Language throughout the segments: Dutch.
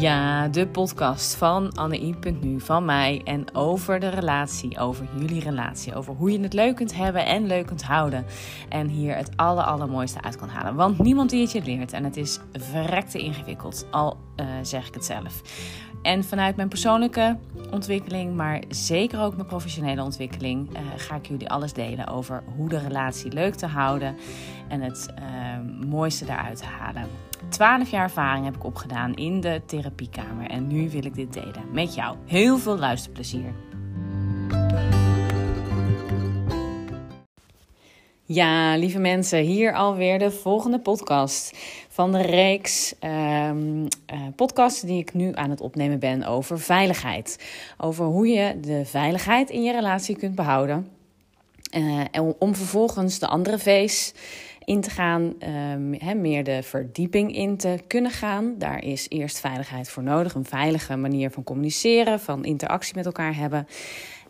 Ja, de podcast van Anne.nu, van mij en over de relatie, over jullie relatie, over hoe je het leuk kunt hebben en leuk kunt houden. En hier het aller, allermooiste uit kan halen. Want niemand die het je leert en het is verrekte ingewikkeld, al uh, zeg ik het zelf. En vanuit mijn persoonlijke ontwikkeling, maar zeker ook mijn professionele ontwikkeling, uh, ga ik jullie alles delen over hoe de relatie leuk te houden en het uh, mooiste daaruit te halen. 12 jaar ervaring heb ik opgedaan in de therapiekamer en nu wil ik dit delen met jou. Heel veel luisterplezier. Ja, lieve mensen, hier alweer de volgende podcast van de reeks um, podcasts die ik nu aan het opnemen ben over veiligheid. Over hoe je de veiligheid in je relatie kunt behouden. Uh, en om vervolgens de andere V's in te gaan, um, meer de verdieping in te kunnen gaan. Daar is eerst veiligheid voor nodig, een veilige manier van communiceren, van interactie met elkaar hebben.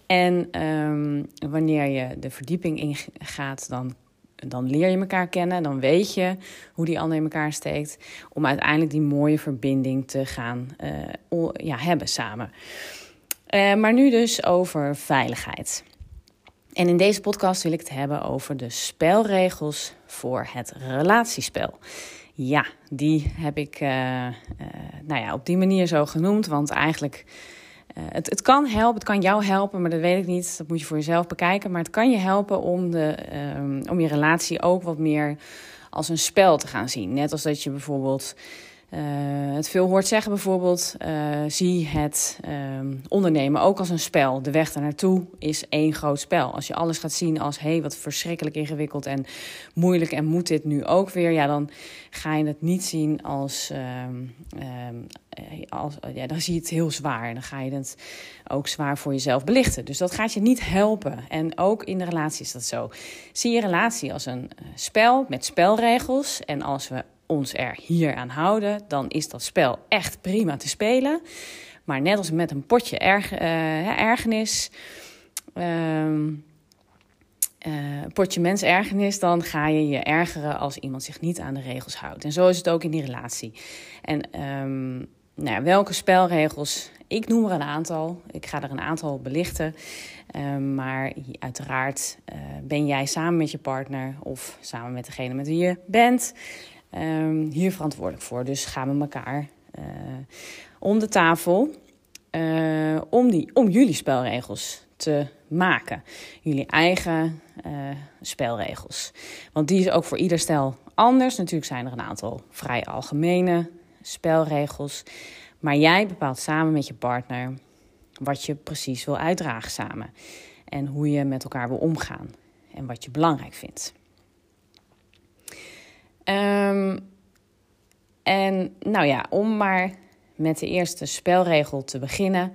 En um, wanneer je de verdieping ingaat, dan, dan leer je elkaar kennen. Dan weet je hoe die ander in elkaar steekt. Om uiteindelijk die mooie verbinding te gaan uh, ja, hebben samen. Uh, maar nu dus over veiligheid. En in deze podcast wil ik het hebben over de spelregels voor het relatiespel. Ja, die heb ik uh, uh, nou ja, op die manier zo genoemd. Want eigenlijk, uh, het, het kan helpen, het kan jou helpen, maar dat weet ik niet. Dat moet je voor jezelf bekijken. Maar het kan je helpen om, de, um, om je relatie ook wat meer als een spel te gaan zien. Net als dat je bijvoorbeeld uh, het veel hoort zeggen bijvoorbeeld, uh, zie het um, ondernemen ook als een spel. De weg daar naartoe is één groot spel. Als je alles gaat zien als, hé, hey, wat verschrikkelijk ingewikkeld en moeilijk en moet dit nu ook weer, ja, dan ga je het niet zien als, um, um, als ja, dan zie je het heel zwaar. Dan ga je het ook zwaar voor jezelf belichten. Dus dat gaat je niet helpen. En ook in de relatie is dat zo. Zie je relatie als een spel met spelregels. En als we ons er hier aan houden, dan is dat spel echt prima te spelen. Maar net als met een potje erg, uh, ergernis, uh, uh, potje mens ergernis, dan ga je je ergeren als iemand zich niet aan de regels houdt. En zo is het ook in die relatie. En um, nou ja, welke spelregels? Ik noem er een aantal. Ik ga er een aantal belichten. Um, maar uiteraard uh, ben jij samen met je partner of samen met degene met wie je bent um, hier verantwoordelijk voor. Dus gaan we elkaar uh, om de tafel uh, om, die, om jullie spelregels te maken. Jullie eigen uh, spelregels. Want die is ook voor ieder stel anders. Natuurlijk zijn er een aantal vrij algemene spelregels. Maar jij bepaalt samen met je partner wat je precies wil uitdragen samen. En hoe je met elkaar wil omgaan. En wat je belangrijk vindt. Um, en nou ja, om maar met de eerste spelregel te beginnen.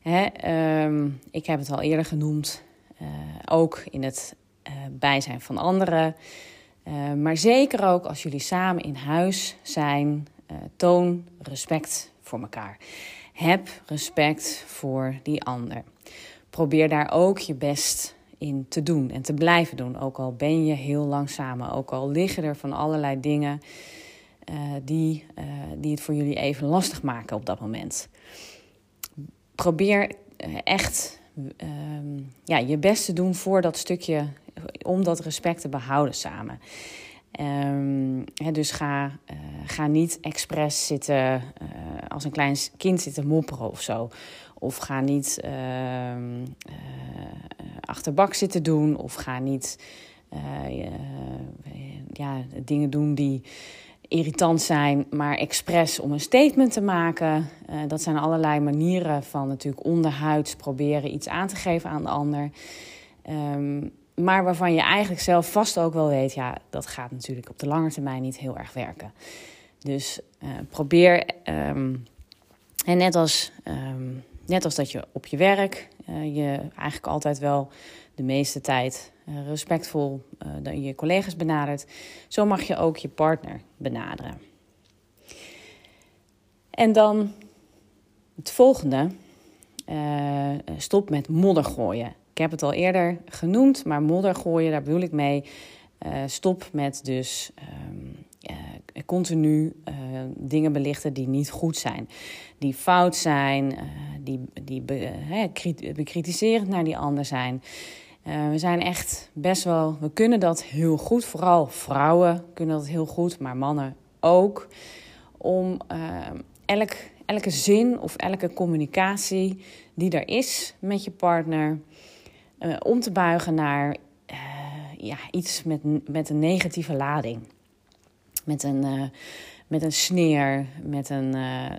Hè, um, ik heb het al eerder genoemd, uh, ook in het uh, bijzijn van anderen. Uh, maar zeker ook als jullie samen in huis zijn, toon respect voor elkaar. Heb respect voor die ander. Probeer daar ook je best in te doen en te blijven doen. Ook al ben je heel lang ook al liggen er van allerlei dingen uh, die, uh, die het voor jullie even lastig maken op dat moment. Probeer uh, echt ja, je best te doen voor dat stukje, om dat respect te behouden samen. He, dus ga, ga niet expres zitten als een klein kind zitten mopperen of zo. Of ga niet uh, achterbak zitten doen. Of ga niet ja, dingen doen die irritant zijn, maar expres om een statement te maken. dat zijn allerlei manieren van natuurlijk onderhuids proberen iets aan te geven aan de ander. Um, maar waarvan je eigenlijk zelf vast ook wel weet, ja, dat gaat natuurlijk op de lange termijn niet heel erg werken. Dus probeer, um, en net als, um, net als dat je op je werk uh, je eigenlijk altijd wel de meeste tijd uh, respectvol je collega's benadert, zo mag je ook je partner benaderen. En dan het volgende, stop met modder gooien. Ik heb het al eerder genoemd, maar modder gooien, daar bedoel ik mee. Uh, stop met dus uh, continu uh, dingen belichten die niet goed zijn, die fout zijn, die, die bekritiserend naar die ander zijn. we zijn echt best wel, we kunnen dat heel goed. Vooral vrouwen kunnen dat heel goed, maar mannen ook. Om elk, elke zin of elke communicatie die er is met je partner om te buigen naar ja, iets met, met een negatieve lading. Met een, uh, met een sneer, met een, uh,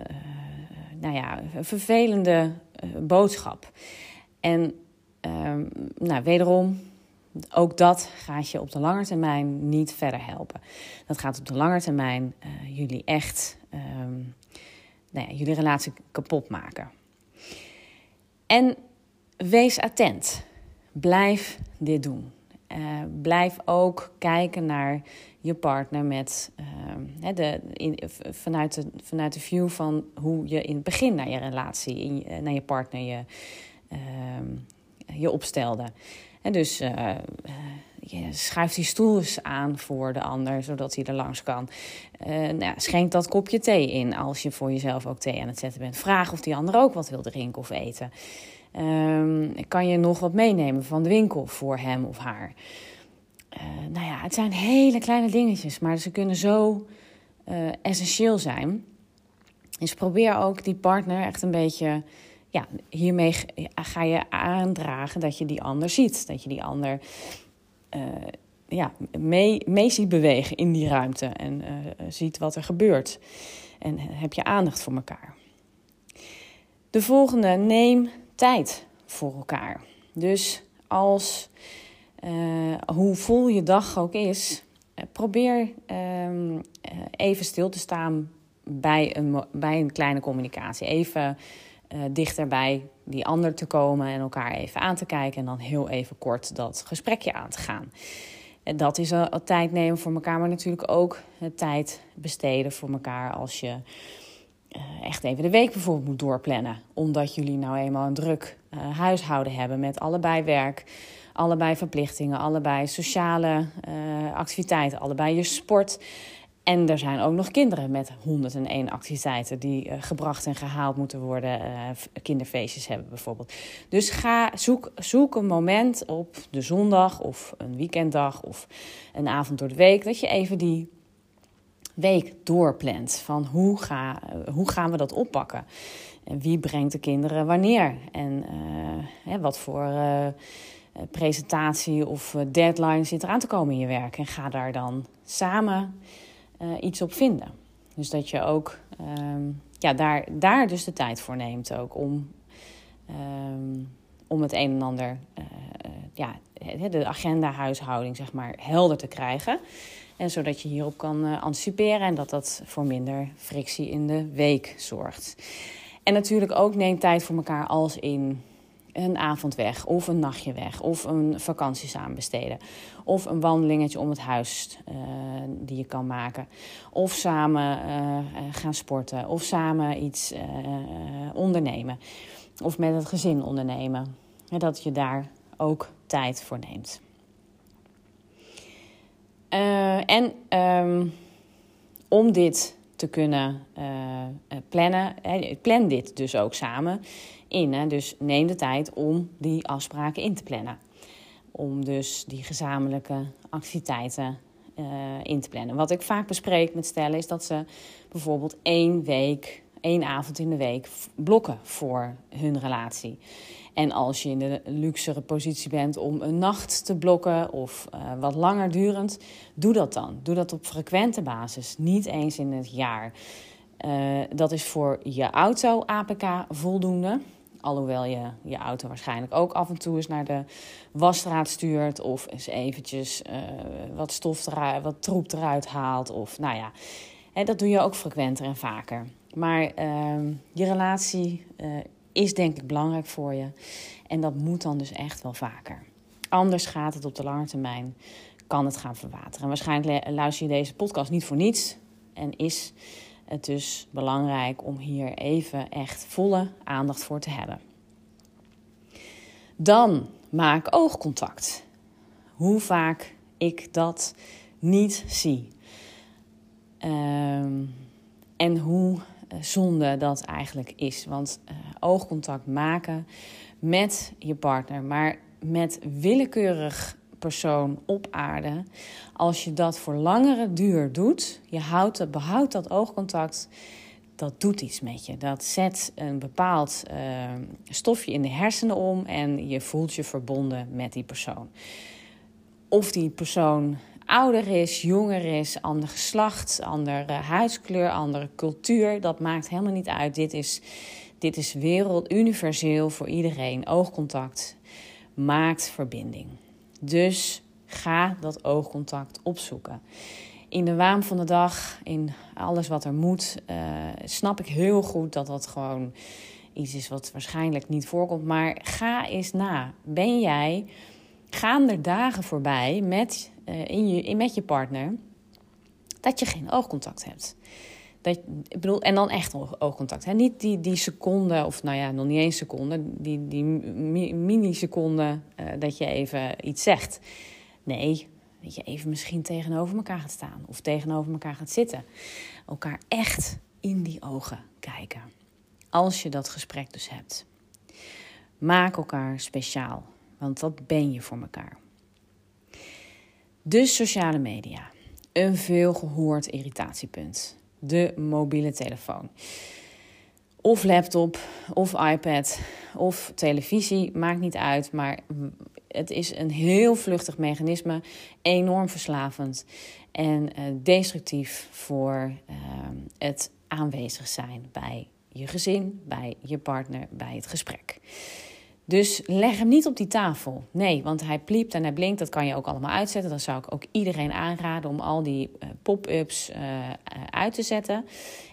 nou ja, vervelende boodschap. En ehm, nou, wederom, ook dat gaat je op de lange termijn niet verder helpen. Dat gaat op de lange termijn jullie echt, um, nou ja, jullie relatie kapot maken. En wees attent. Blijf dit doen. Blijf ook kijken naar je partner met, uh, de, vanuit, de, vanuit de view van hoe je in het begin naar je relatie, in, uh, naar je partner je, ehm, je opstelde. En dus uh, je schuift die stoel eens aan voor de ander, zodat hij er langs kan. nou, schenk dat kopje thee in als je voor jezelf ook thee aan het zetten bent. Vraag of die ander ook wat wil drinken of eten. Um, kan je nog wat meenemen van de winkel voor hem of haar? Uh, nou ja, het zijn hele kleine dingetjes, maar ze kunnen zo uh, essentieel zijn. Dus probeer ook die partner echt een beetje. Ja, hiermee ga je aandragen dat je die ander ziet. Dat je die ander uh, ja, mee, mee ziet bewegen in die ruimte en ziet wat er gebeurt. En heb je aandacht voor elkaar. De volgende, neem tijd voor elkaar. Dus als, hoe vol je dag ook is, uh, probeer uh, even stil te staan bij een, bij een kleine communicatie. Even dichter bij die ander te komen en elkaar even aan te kijken. En dan heel even kort dat gesprekje aan te gaan. En dat is al tijd nemen voor elkaar, maar natuurlijk ook tijd besteden voor elkaar als je eh, echt even de week bijvoorbeeld moet doorplannen. Omdat jullie nou eenmaal een druk uh, huishouden hebben met allebei werk, allebei verplichtingen, allebei sociale uh, activiteiten, allebei je sport. En er zijn ook nog kinderen met 101 activiteiten die gebracht en gehaald moeten worden. kinderfeestjes hebben bijvoorbeeld. Dus ga, zoek, zoek een moment op de zondag of een weekenddag of een avond door de week. Dat je even die week doorplant. Van hoe, ga, hoe gaan we dat oppakken? En wie brengt de kinderen wanneer? En hè, wat voor presentatie of deadline zit er aan te komen in je werk? En ga daar dan samen uh, iets op vinden. Dus dat je ook um, ja, daar, daar dus de tijd voor neemt ook om, um, om het een en ander, ja, de agenda huishouding zeg maar helder te krijgen. En zodat je hierop kan anticiperen en dat dat voor minder frictie in de week zorgt. En natuurlijk ook neem tijd voor elkaar als in een avond weg, of een nachtje weg, of een vakantie samen besteden, of een wandelingetje om het huis uh, die je kan maken, of samen uh, gaan sporten, of samen iets ondernemen, of met het gezin ondernemen. En dat je daar ook tijd voor neemt. En um, om dit te kunnen uh, plannen, plan dit dus ook samen in. Hè? Dus neem de tijd om die afspraken in te plannen. Om dus die gezamenlijke activiteiten uh, in te plannen. Wat ik vaak bespreek met stellen is dat ze bijvoorbeeld één week, één avond in de week blokken voor hun relatie. En als je in de luxere positie bent om een nacht te blokken of uh, wat langer durend, doe dat dan. Doe dat op frequente basis, niet eens in het jaar. Uh, dat is voor je auto APK voldoende. Alhoewel je je auto waarschijnlijk ook af en toe eens naar de wasstraat stuurt. Of eens eventjes uh, wat stof eruit, wat troep eruit haalt. Of nou ja, dat doe je ook frequenter en vaker. Maar uh, je relatie is denk ik belangrijk voor je. En dat moet dan dus echt wel vaker. Anders gaat het op de lange termijn, kan het gaan verwateren. waarschijnlijk luister je deze podcast niet voor niets. En is het dus belangrijk om hier even echt volle aandacht voor te hebben. Dan maak oogcontact. Hoe vaak ik dat niet zie. Um, En hoe zonde dat eigenlijk is. Want oogcontact maken met je partner, maar met willekeurig persoon op aarde, als je dat voor langere duur doet, je houdt, behoudt dat oogcontact, dat doet iets met je. Dat zet een bepaald uh, stofje in de hersenen om en je voelt je verbonden met die persoon. Of die persoon ouder is, jonger is, ander geslacht, andere huidskleur, andere cultuur, dat maakt helemaal niet uit. Dit is, dit is wereld universeel voor iedereen. Oogcontact maakt verbinding. Dus ga dat oogcontact opzoeken. In de waan van de dag, in alles wat er moet, uh, snap ik heel goed dat dat gewoon iets is wat waarschijnlijk niet voorkomt. Maar ga eens na. Ben jij, gaan er dagen voorbij met, uh, in je, in, met je partner dat je geen oogcontact hebt? En dan echt oogcontact. Hè? Niet die, die seconde, of nou ja, nog niet eens seconde, die, die uh, dat je even iets zegt. Nee, dat je even misschien tegenover elkaar gaat staan of tegenover elkaar gaat zitten. Elkaar echt in die ogen kijken. Als je dat gesprek dus hebt. Maak elkaar speciaal, want dat ben je voor elkaar. Dus sociale media. Een veel gehoord irritatiepunt de mobiele telefoon. Of laptop, of iPad, of televisie, maakt niet uit. Maar het is een heel vluchtig mechanisme, enorm verslavend en uh, destructief voor uh, het aanwezig zijn bij je gezin, bij je partner, bij het gesprek. Dus leg hem niet op die tafel. Nee, want hij pliept en hij blinkt. Dat kan je ook allemaal uitzetten. Dan zou ik ook iedereen aanraden om al die uh, pop-ups uh, uit te zetten.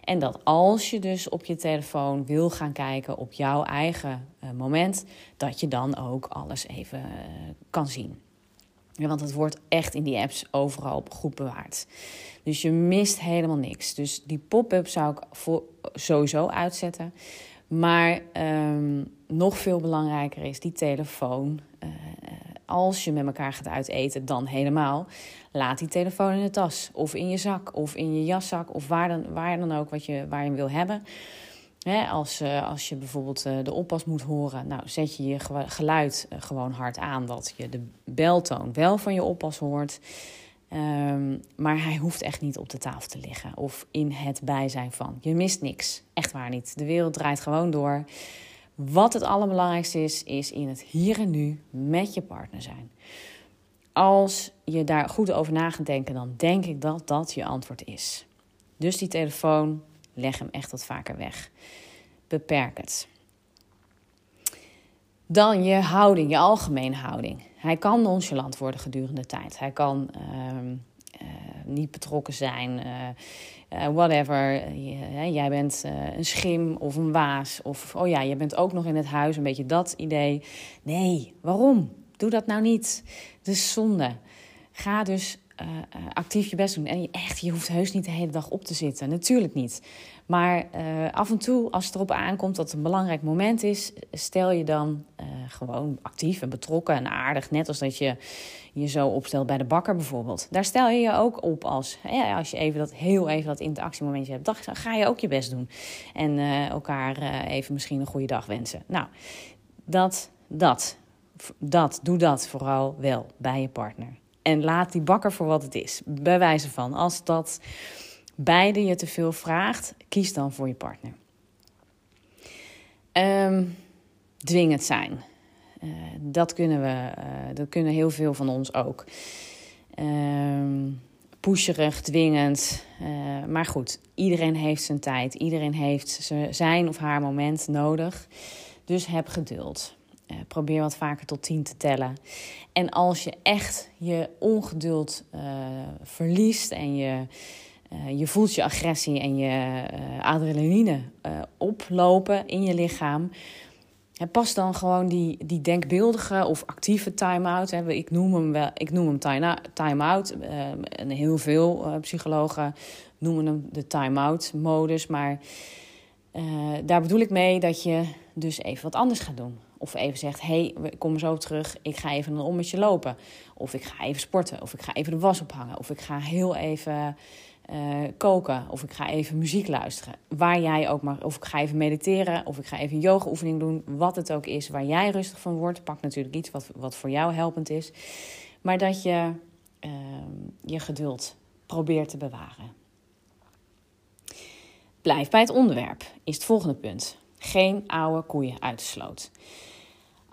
En dat als je dus op je telefoon wil gaan kijken op jouw eigen moment, dat je dan ook alles even kan zien. Ja, want het wordt echt in die apps overal goed bewaard. Dus je mist helemaal niks. Dus die pop-up zou ik voor, sowieso uitzetten. Maar um, nog veel belangrijker is die telefoon. Uh, als je met elkaar gaat uiteten, dan helemaal. Laat die telefoon in de tas, of in je zak, of in je jaszak, of waar dan, waar dan ook wat je, waar je hem wil hebben. Hè, als, uh, als je bijvoorbeeld de oppas moet horen, nou zet je je geluid gewoon hard aan, dat je de beltoon wel van je oppas hoort. Um, maar hij hoeft echt niet op de tafel te liggen of in het bijzijn van. Je mist niks. Echt waar niet. De wereld draait gewoon door. Wat het allerbelangrijkste is, is in het hier en nu met je partner zijn. Als je daar goed over na gaat denken, dan denk ik dat dat je antwoord is. Dus die telefoon, leg hem echt wat vaker weg. Beperk het. Dan je houding, je algemene houding. Hij kan nonchalant worden gedurende de tijd. Hij kan uh, uh, niet betrokken zijn, uh, whatever. jij bent een schim of een waas. Of, oh ja, je bent ook nog in het huis, een beetje dat idee. Nee, waarom? Doe dat nou niet. Het is zonde. Ga dus actief je best doen. En echt, je hoeft heus niet de hele dag op te zitten. Natuurlijk niet. Maar uh, af en toe, als het erop aankomt dat het een belangrijk moment is, stel je dan uh, gewoon actief en betrokken en aardig. Net als dat je je zo opstelt bij de bakker bijvoorbeeld. Daar stel je je ook op als, als je even dat, heel even dat interactiemomentje hebt. Dan ga je ook je best doen. En uh, elkaar even misschien een goede dag wensen. Nou, dat, dat, dat, doe dat vooral wel bij je partner. En laat die bakker voor wat het is. Bij wijze van, als dat beide je te veel vraagt, kies dan voor je partner. Um, dwingend zijn. Uh, dat, kunnen we, uh, dat kunnen heel veel van ons ook. Um, pusherig, dwingend. Uh, maar goed, iedereen heeft zijn tijd. Iedereen heeft zijn of haar moment nodig. Dus heb geduld. Uh, probeer wat vaker tot tien te tellen. En als je echt je ongeduld verliest en je, uh, je voelt je agressie en je adrenaline oplopen in je lichaam. Pas dan gewoon die, die denkbeeldige of actieve time-out. Ik noem hem, wel, ik noem hem time-out. en heel veel psychologen noemen hem de time-out modus. Maar daar bedoel ik mee dat je dus even wat anders gaat doen. Of even zegt, hey, kom zo terug, ik ga even een ommetje lopen. Of ik ga even sporten, of ik ga even de was ophangen. Of ik ga heel even eh, koken of ik ga even muziek luisteren. Waar jij ook maar, of ik ga even mediteren of ik ga even een yoga-oefening doen. Wat het ook is waar jij rustig van wordt. Pak natuurlijk iets wat, wat voor jou helpend is. Maar dat je ehm, je geduld probeert te bewaren. Blijf bij het onderwerp, is het volgende punt. Geen oude koeien uit de sloot.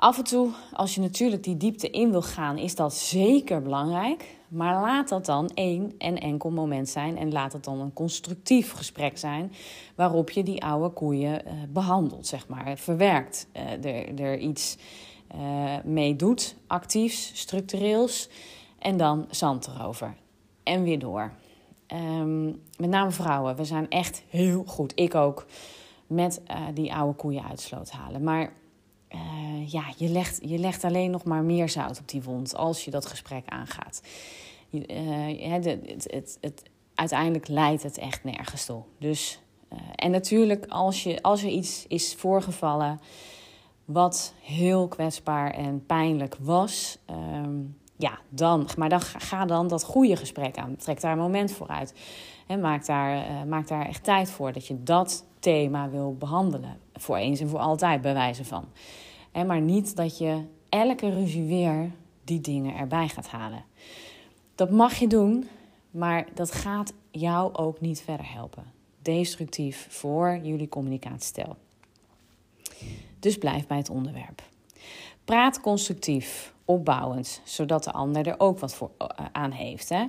Af en toe, als je natuurlijk die diepte in wil gaan, is dat zeker belangrijk. Maar laat dat dan één en enkel moment zijn. En laat het dan een constructief gesprek zijn. Waarop je die oude koeien uh, behandelt, zeg maar. Verwerkt. Uh, er, er iets uh, mee doet. Actiefs, structureels. En dan zand erover. En weer door. Um, met name vrouwen. We zijn echt heel goed. Ik ook. Met die oude koeien uitsloot halen. Maar uh, ja, je legt, je legt alleen nog maar meer zout op die wond als je dat gesprek aangaat. Uh, het, het, het, uiteindelijk leidt het echt nergens toe. Dus, uh, en natuurlijk, als, je, als er iets is voorgevallen wat heel kwetsbaar en pijnlijk was, um, ja, dan, maar dan ga dan dat goede gesprek aan. Trek daar een moment voor uit. En maak daar, maak daar echt tijd voor dat je dat thema wil behandelen. Voor eens en voor altijd, bij wijze van. En maar niet dat je elke ruzie weer die dingen erbij gaat halen. Dat mag je doen, maar dat gaat jou ook niet verder helpen. Destructief voor jullie communicatiestijl. Dus blijf bij het onderwerp. Praat constructief, opbouwend, zodat de ander er ook wat voor, eh, aan heeft. Hè?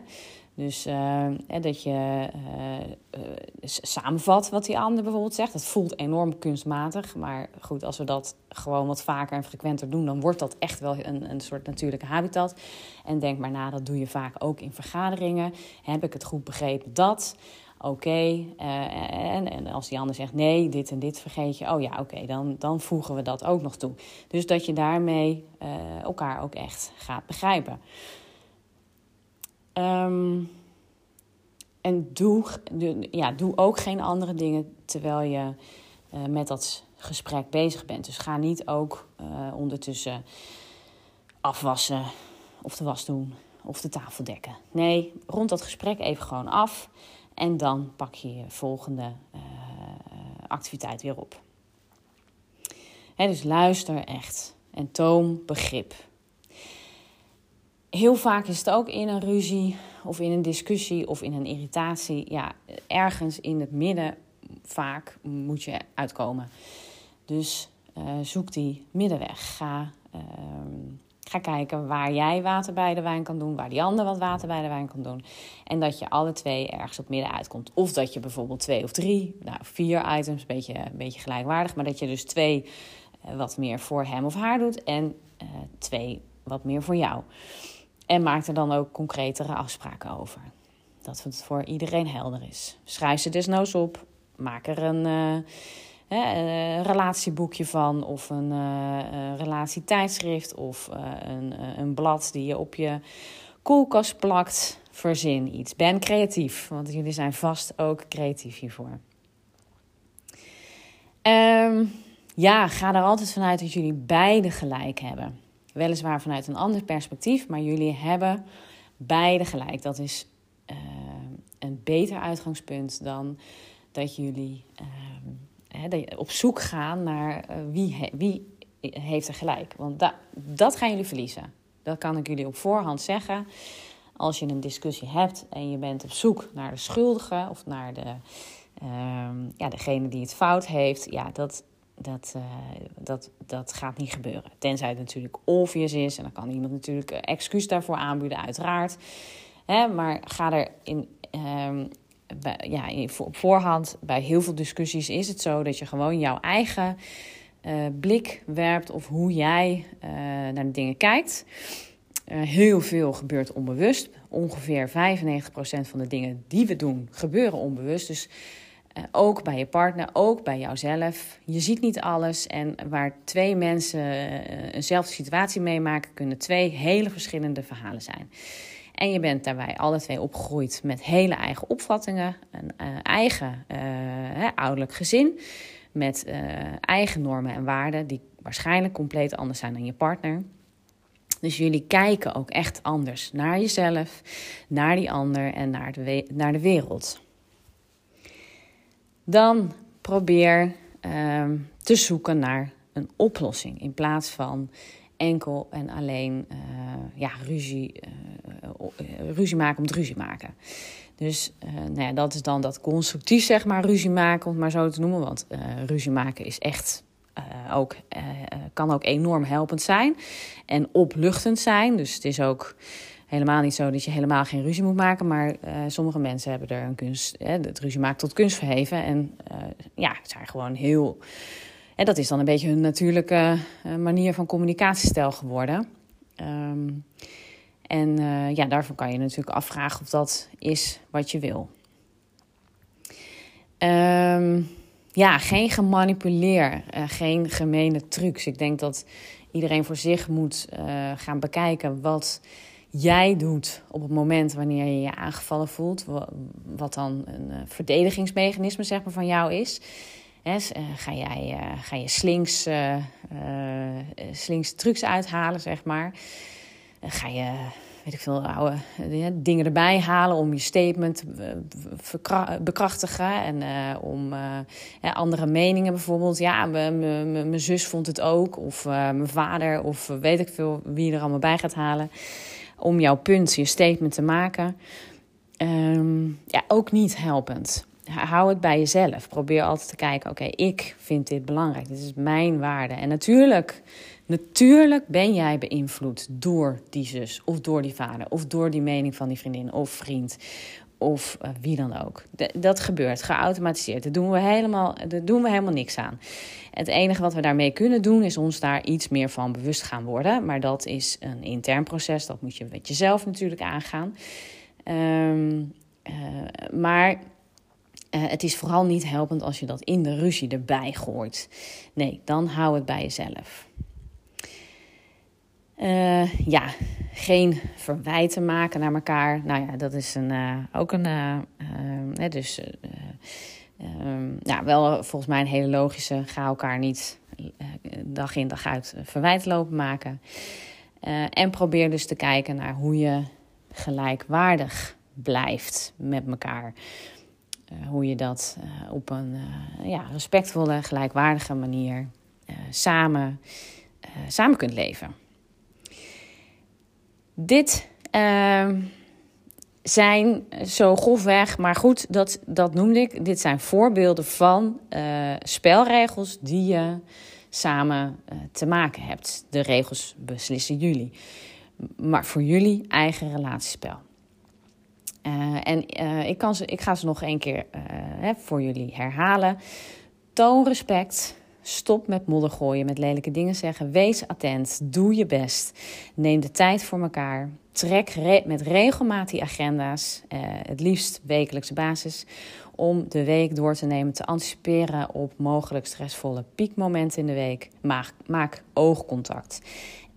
Dus uh, dat je uh, uh, samenvat wat die ander bijvoorbeeld zegt. Dat voelt enorm kunstmatig. Maar goed, als we dat gewoon wat vaker en frequenter doen, dan wordt dat echt wel een, een soort natuurlijke habitat. En denk maar na, dat doe je vaak ook in vergaderingen. Heb ik het goed begrepen dat? Oké. En, en als die ander zegt nee, dit en dit vergeet je. Oh ja, oké, dan, dan voegen we dat ook nog toe. Dus dat je daarmee elkaar ook echt gaat begrijpen. Um, en doe, ja, doe ook geen andere dingen terwijl je uh, met dat gesprek bezig bent. Dus ga niet ook uh, ondertussen afwassen of de was doen of de tafel dekken. Nee, rond dat gesprek even gewoon af en dan pak je je volgende uh, activiteit weer op. Dus luister echt en toon begrip heel vaak is het ook in een ruzie of in een discussie of in een irritatie. Ja, ergens in het midden vaak moet je uitkomen. Dus uh, zoek die middenweg. Ga, uh, ga kijken waar jij water bij de wijn kan doen, waar die ander wat water bij de wijn kan doen. En dat je alle twee ergens op midden uitkomt. Of dat je bijvoorbeeld twee of drie, nou vier items, een beetje, een beetje gelijkwaardig. Maar dat je dus twee uh, wat meer voor hem of haar doet en twee wat meer voor jou. En maak er dan ook concretere afspraken over. Dat het voor iedereen helder is. Schrijf ze desnoods op. Maak er een uh, relatieboekje van. Of een uh, relatietijdschrift. Of een, een blad die je op je koelkast plakt. Verzin iets. Ben creatief. Want jullie zijn vast ook creatief hiervoor. Um, ja, ga er altijd vanuit dat jullie beide gelijk hebben. Weliswaar vanuit een ander perspectief, maar jullie hebben beide gelijk. Dat is uh, een beter uitgangspunt dan dat jullie uh, op zoek gaan naar uh, wie, wie heeft er gelijk. Want da dat gaan jullie verliezen. Dat kan ik jullie op voorhand zeggen. Als je een discussie hebt en je bent op zoek naar de schuldige of naar de, ehm, ja, degene die het fout heeft, ja, dat, dat, uh, dat, dat gaat niet gebeuren. Tenzij het natuurlijk obvious is. En dan kan iemand natuurlijk excuus daarvoor aanbieden, uiteraard. Hè, maar ga er in, bij, ja, op voorhand, bij heel veel discussies is het zo dat je gewoon jouw eigen uh, blik werpt of hoe jij uh, naar de dingen kijkt. heel veel gebeurt onbewust. Ongeveer 95% van de dingen die we doen gebeuren onbewust. Dus ook bij je partner, ook bij jouzelf. Je ziet niet alles. En waar twee mensen uh, eenzelfde situatie meemaken, kunnen twee hele verschillende verhalen zijn. En je bent daarbij alle twee opgegroeid met hele eigen opvattingen, een uh, eigen hè, ouderlijk gezin, met eigen normen en waarden, die waarschijnlijk compleet anders zijn dan je partner. Dus jullie kijken ook echt anders naar jezelf, naar die ander en naar de, naar de wereld. Dan probeer ehm, te zoeken naar een oplossing in plaats van enkel en alleen uh, ja, ruzie, uh, ruzie maken om het ruzie maken. Dus nou ja, dat is dan dat constructief, zeg maar, ruzie maken, om het maar zo te noemen. Want ruzie maken is echt ook, kan ook enorm helpend zijn en opluchtend zijn. Dus het is ook helemaal niet zo dat je helemaal geen ruzie moet maken. Maar sommige mensen hebben er een kunst, het ruzie maken tot kunst verheven. En ja, het zijn gewoon heel en dat is dan een beetje hun natuurlijke uh, manier van communicatiestijl geworden. Um, en uh, ja, daarvoor kan je natuurlijk afvragen of dat is wat je wil. Um, ja, geen gemanipuleer, uh, geen gemene trucs. Ik denk dat iedereen voor zich moet gaan bekijken wat jij doet op het moment wanneer je je aangevallen voelt. Wat dan een verdedigingsmechanisme zeg maar, van jou is. Eh, ga, jij, uh, ga je slinks, uh, trucs uithalen, zeg maar. ga je, weet ik veel, oude dingen erbij halen om je statement te bekrachtigen. En om andere meningen bijvoorbeeld. Ja, mijn zus vond het ook. Of mijn vader. Of weet ik veel wie er allemaal bij gaat halen. Om jouw punt, je statement te maken. Um, ja, ook niet helpend hou het bij jezelf. Probeer altijd te kijken: oké, ik vind dit belangrijk. Dit is mijn waarde. En natuurlijk, natuurlijk ben jij beïnvloed door die zus, of door die vader, of door die mening van die vriendin of vriend. Of uh, wie dan ook. dat gebeurt, geautomatiseerd. Daar doen, we helemaal, daar doen we helemaal niks aan. Het enige wat we daarmee kunnen doen, is ons daar iets meer van bewust gaan worden. Maar dat is een intern proces. Dat moet je met jezelf natuurlijk aangaan. Um, uh, maar uh, het is vooral niet helpend als je dat in de ruzie erbij gooit. Nee, dan hou het bij jezelf. Uh, ja, geen verwijten maken naar elkaar. Nou ja, dat is een, uh, ook een. Uh, dus. Um, ja, wel volgens mij een hele logische. Ga elkaar niet dag in dag uit verwijten lopen maken. en probeer dus te kijken naar hoe je gelijkwaardig blijft met elkaar. Eh, hoe je dat eh, op een eh, ja, respectvolle, gelijkwaardige manier samen, samen kunt leven. Dit ehm, zijn zo grofweg, maar goed, dat, dat noemde ik. Dit zijn voorbeelden van spelregels die je samen te maken hebt. De regels beslissen jullie. Maar voor jullie eigen relatiespel. Uh, en ik, kan ze, ik ga ze nog een keer voor jullie herhalen. Toon respect. Stop met modder gooien, met lelijke dingen zeggen. Wees attent. Doe je best. Neem de tijd voor elkaar. Trek re met regelmaat die agenda's, het liefst wekelijkse basis, om de week door te nemen, te anticiperen op mogelijk stressvolle piekmomenten in de week. Maak, maak oogcontact.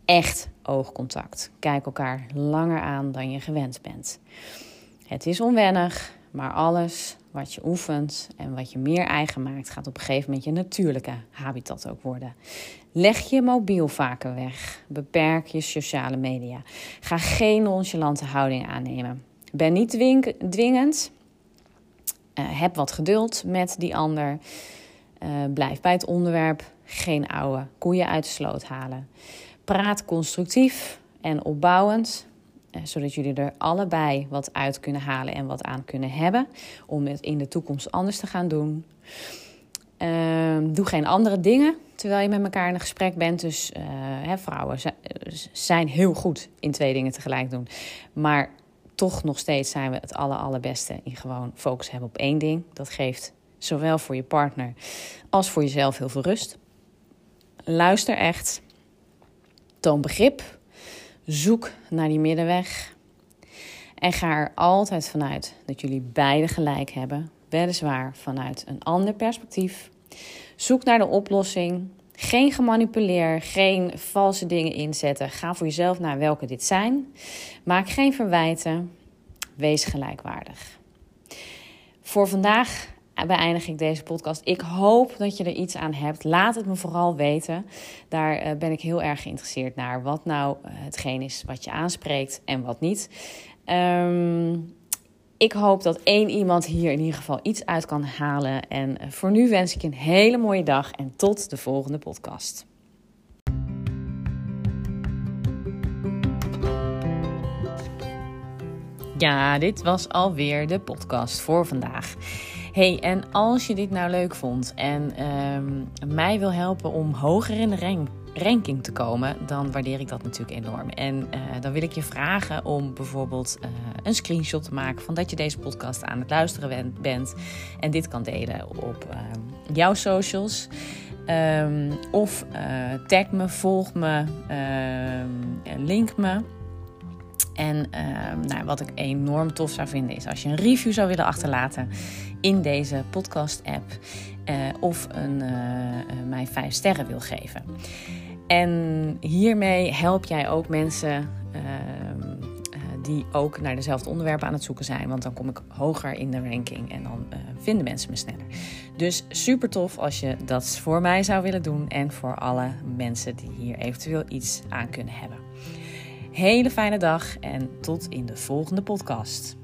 Echt oogcontact. Kijk elkaar langer aan dan je gewend bent. Het is onwennig, maar alles wat je oefent en wat je meer eigen maakt, gaat op een gegeven moment je natuurlijke habitat ook worden. Leg je mobiel vaker weg. Beperk je sociale media. Ga geen nonchalante houding aannemen. Ben niet dwingend. Uh, heb wat geduld met die ander. Uh, blijf bij het onderwerp. Geen oude koeien uit de sloot halen. Praat constructief en opbouwend. Eh, zodat jullie er allebei wat uit kunnen halen en wat aan kunnen hebben. Om het in de toekomst anders te gaan doen. Ehm, doe geen andere dingen terwijl je met elkaar in een gesprek bent. Dus uh, hè, vrouwen zijn heel goed in twee dingen tegelijk doen. Maar toch nog steeds zijn we het aller, allerbeste in gewoon focus hebben op één ding. Dat geeft zowel voor je partner als voor jezelf heel veel rust. Luister echt. Toon begrip Zoek naar die middenweg. En ga er altijd vanuit dat jullie beide gelijk hebben, weliswaar vanuit een ander perspectief. Zoek naar de oplossing. Geen gemanipuleer, geen valse dingen inzetten. Ga voor jezelf naar welke dit zijn. Maak geen verwijten. Wees gelijkwaardig. Voor vandaag beëindig ik deze podcast. Ik hoop dat je er iets aan hebt. Laat het me vooral weten. Daar eh, ben ik heel erg geïnteresseerd naar. Wat nou uh, hetgeen is wat je aanspreekt en wat niet. Um, ik hoop dat één iemand hier in ieder geval iets uit kan halen. En eh, voor nu wens ik je een hele mooie dag en tot de volgende podcast. Ja, dit was alweer de podcast voor vandaag. Hey, en als je dit nou leuk vond en uh, mij wil helpen om hoger in de rank ranking te komen, dan waardeer ik dat natuurlijk enorm. En uh, dan wil ik je vragen om bijvoorbeeld uh, een screenshot te maken van dat je deze podcast aan het luisteren bent en dit kan delen op uh, jouw socials. Um, of tag me, volg me, ehm, link me. En ehm, nou, wat ik enorm tof zou vinden is als je een review zou willen achterlaten in deze podcast-app. Uh, of een, uh, mij vijf sterren wil geven. En hiermee help jij ook mensen uh, die ook naar dezelfde onderwerpen aan het zoeken zijn. Want dan kom ik hoger in de ranking en dan vinden mensen me sneller. Dus super tof als je dat voor mij zou willen doen. En voor alle mensen die hier eventueel iets aan kunnen hebben. Hele fijne dag en tot in de volgende podcast.